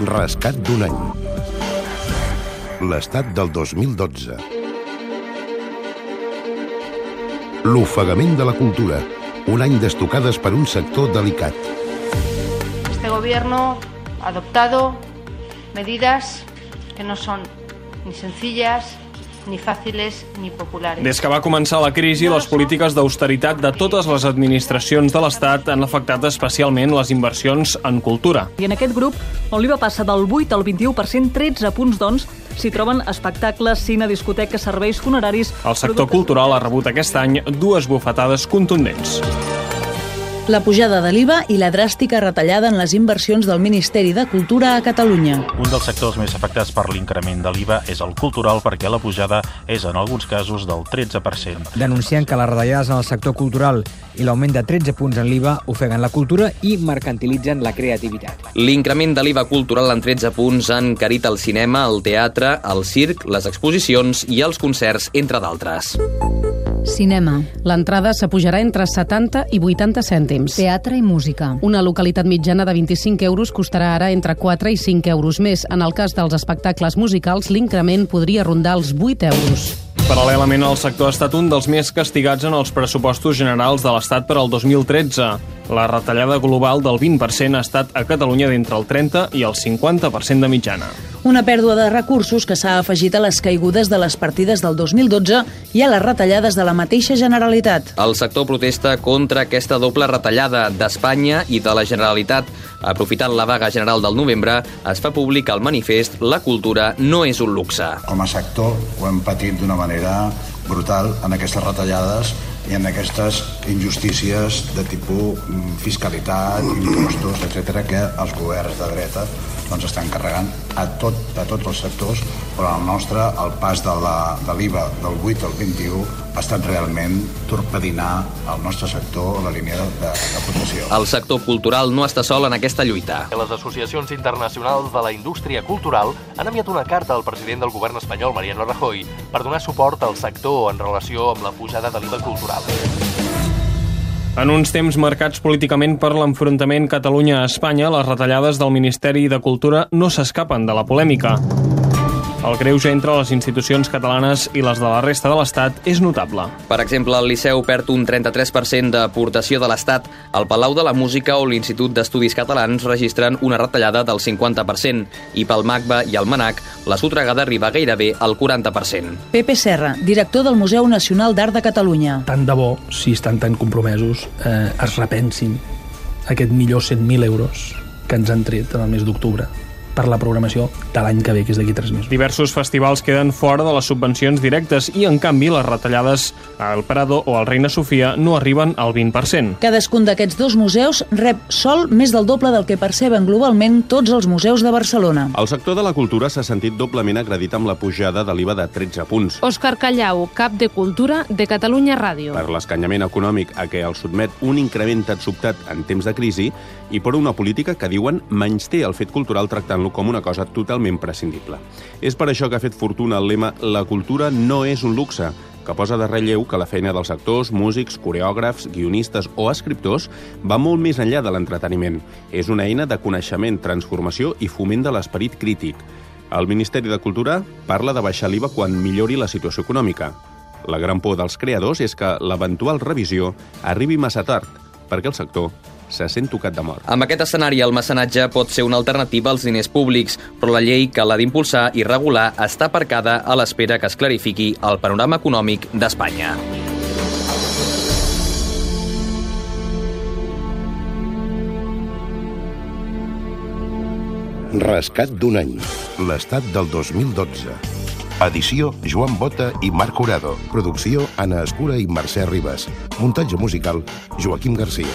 Rescat d'un any. L'estat del 2012. L'ofegament de la cultura. Un any d'estocades per un sector delicat. Este gobierno ha adoptado medidas que no son ni sencillas ni fàciles ni populares. Des que va començar la crisi, les polítiques d'austeritat de totes les administracions de l'Estat han afectat especialment les inversions en cultura. I en aquest grup, on l'IVA passa del 8 al 21%, 13 punts, doncs, s'hi troben espectacles, cine, discoteques, serveis funeraris... El sector cultural ha rebut aquest any dues bufetades contundents. La pujada de l'IVA i la dràstica retallada en les inversions del Ministeri de Cultura a Catalunya. Un dels sectors més afectats per l'increment de l'IVA és el cultural perquè la pujada és en alguns casos del 13%. Denuncien que les retallades en el sector cultural i l'augment de 13 punts en l'IVA ofeguen la cultura i mercantilitzen la creativitat. L'increment de l'IVA cultural en 13 punts han encarit el cinema, el teatre, el circ, les exposicions i els concerts, entre d'altres. Cinema. L'entrada s'apujarà entre 70 i 80 cèntims. Teatre i música. Una localitat mitjana de 25 euros costarà ara entre 4 i 5 euros més. En el cas dels espectacles musicals, l'increment podria rondar els 8 euros. Paral·lelament, el sector ha estat un dels més castigats en els pressupostos generals de l'Estat per al 2013. La retallada global del 20% ha estat a Catalunya d'entre el 30 i el 50% de mitjana. Una pèrdua de recursos que s'ha afegit a les caigudes de les partides del 2012 i a les retallades de la mateixa Generalitat. El sector protesta contra aquesta doble retallada d'Espanya i de la Generalitat. Aprofitant la vaga general del novembre, es fa públic el manifest La cultura no és un luxe. Com a sector ho hem patit d'una manera brutal en aquestes retallades i en aquestes injustícies de tipus fiscalitat, impostos, etc que els governs de dreta doncs estan carregant a, tot, a tots els sectors, però el nostre, el pas de l'IVA de del 8 al 21 ha estat realment torpedinar el nostre sector a la línia de, de, de protecció. El sector cultural no està sol en aquesta lluita. Les associacions internacionals de la indústria cultural han enviat una carta al president del govern espanyol, Mariano Rajoy, per donar suport al sector en relació amb la pujada de l'IVA cultural. En uns temps marcats políticament per l'enfrontament Catalunya-Espanya, les retallades del Ministeri de Cultura no s'escapen de la polèmica. El greuge entre les institucions catalanes i les de la resta de l'Estat és notable. Per exemple, el Liceu perd un 33% d'aportació de l'Estat, el Palau de la Música o l'Institut d'Estudis Catalans registren una retallada del 50% i pel MACBA i el MANAC la sotregada arriba gairebé al 40%. Pepe Serra, director del Museu Nacional d'Art de Catalunya. Tant de bo, si estan tan compromesos, eh, es repensin aquest millor 100.000 euros que ens han tret en el mes d'octubre per la programació de l'any que ve, que és d'aquí 3 mesos. Diversos festivals queden fora de les subvencions directes i, en canvi, les retallades al Prado o al Reina Sofia no arriben al 20%. Cadascun d'aquests dos museus rep sol més del doble del que perceben globalment tots els museus de Barcelona. El sector de la cultura s'ha sentit doblement agredit amb la pujada de l'IVA de 13 punts. Òscar Callau, cap de Cultura de Catalunya Ràdio. Per l'escanyament econòmic a què el sotmet un increment tan sobtat en temps de crisi i per una política que diuen menysté el fet cultural tractant-lo com una cosa totalment prescindible. És per això que ha fet fortuna el lema «La cultura no és un luxe», que posa de relleu que la feina dels actors, músics, coreògrafs, guionistes o escriptors va molt més enllà de l'entreteniment. És una eina de coneixement, transformació i foment de l'esperit crític. El Ministeri de Cultura parla de baixar l'IVA quan millori la situació econòmica. La gran por dels creadors és que l'eventual revisió arribi massa tard, perquè el sector se sent tocat de mort. Amb aquest escenari, el mecenatge pot ser una alternativa als diners públics, però la llei que l'ha d'impulsar i regular està aparcada a l'espera que es clarifiqui el panorama econòmic d'Espanya. Rescat d'un any. L'estat del 2012. Edició Joan Bota i Marc Urado. Producció Anna Escura i Mercè Ribas. Muntatge musical Joaquim Garcia.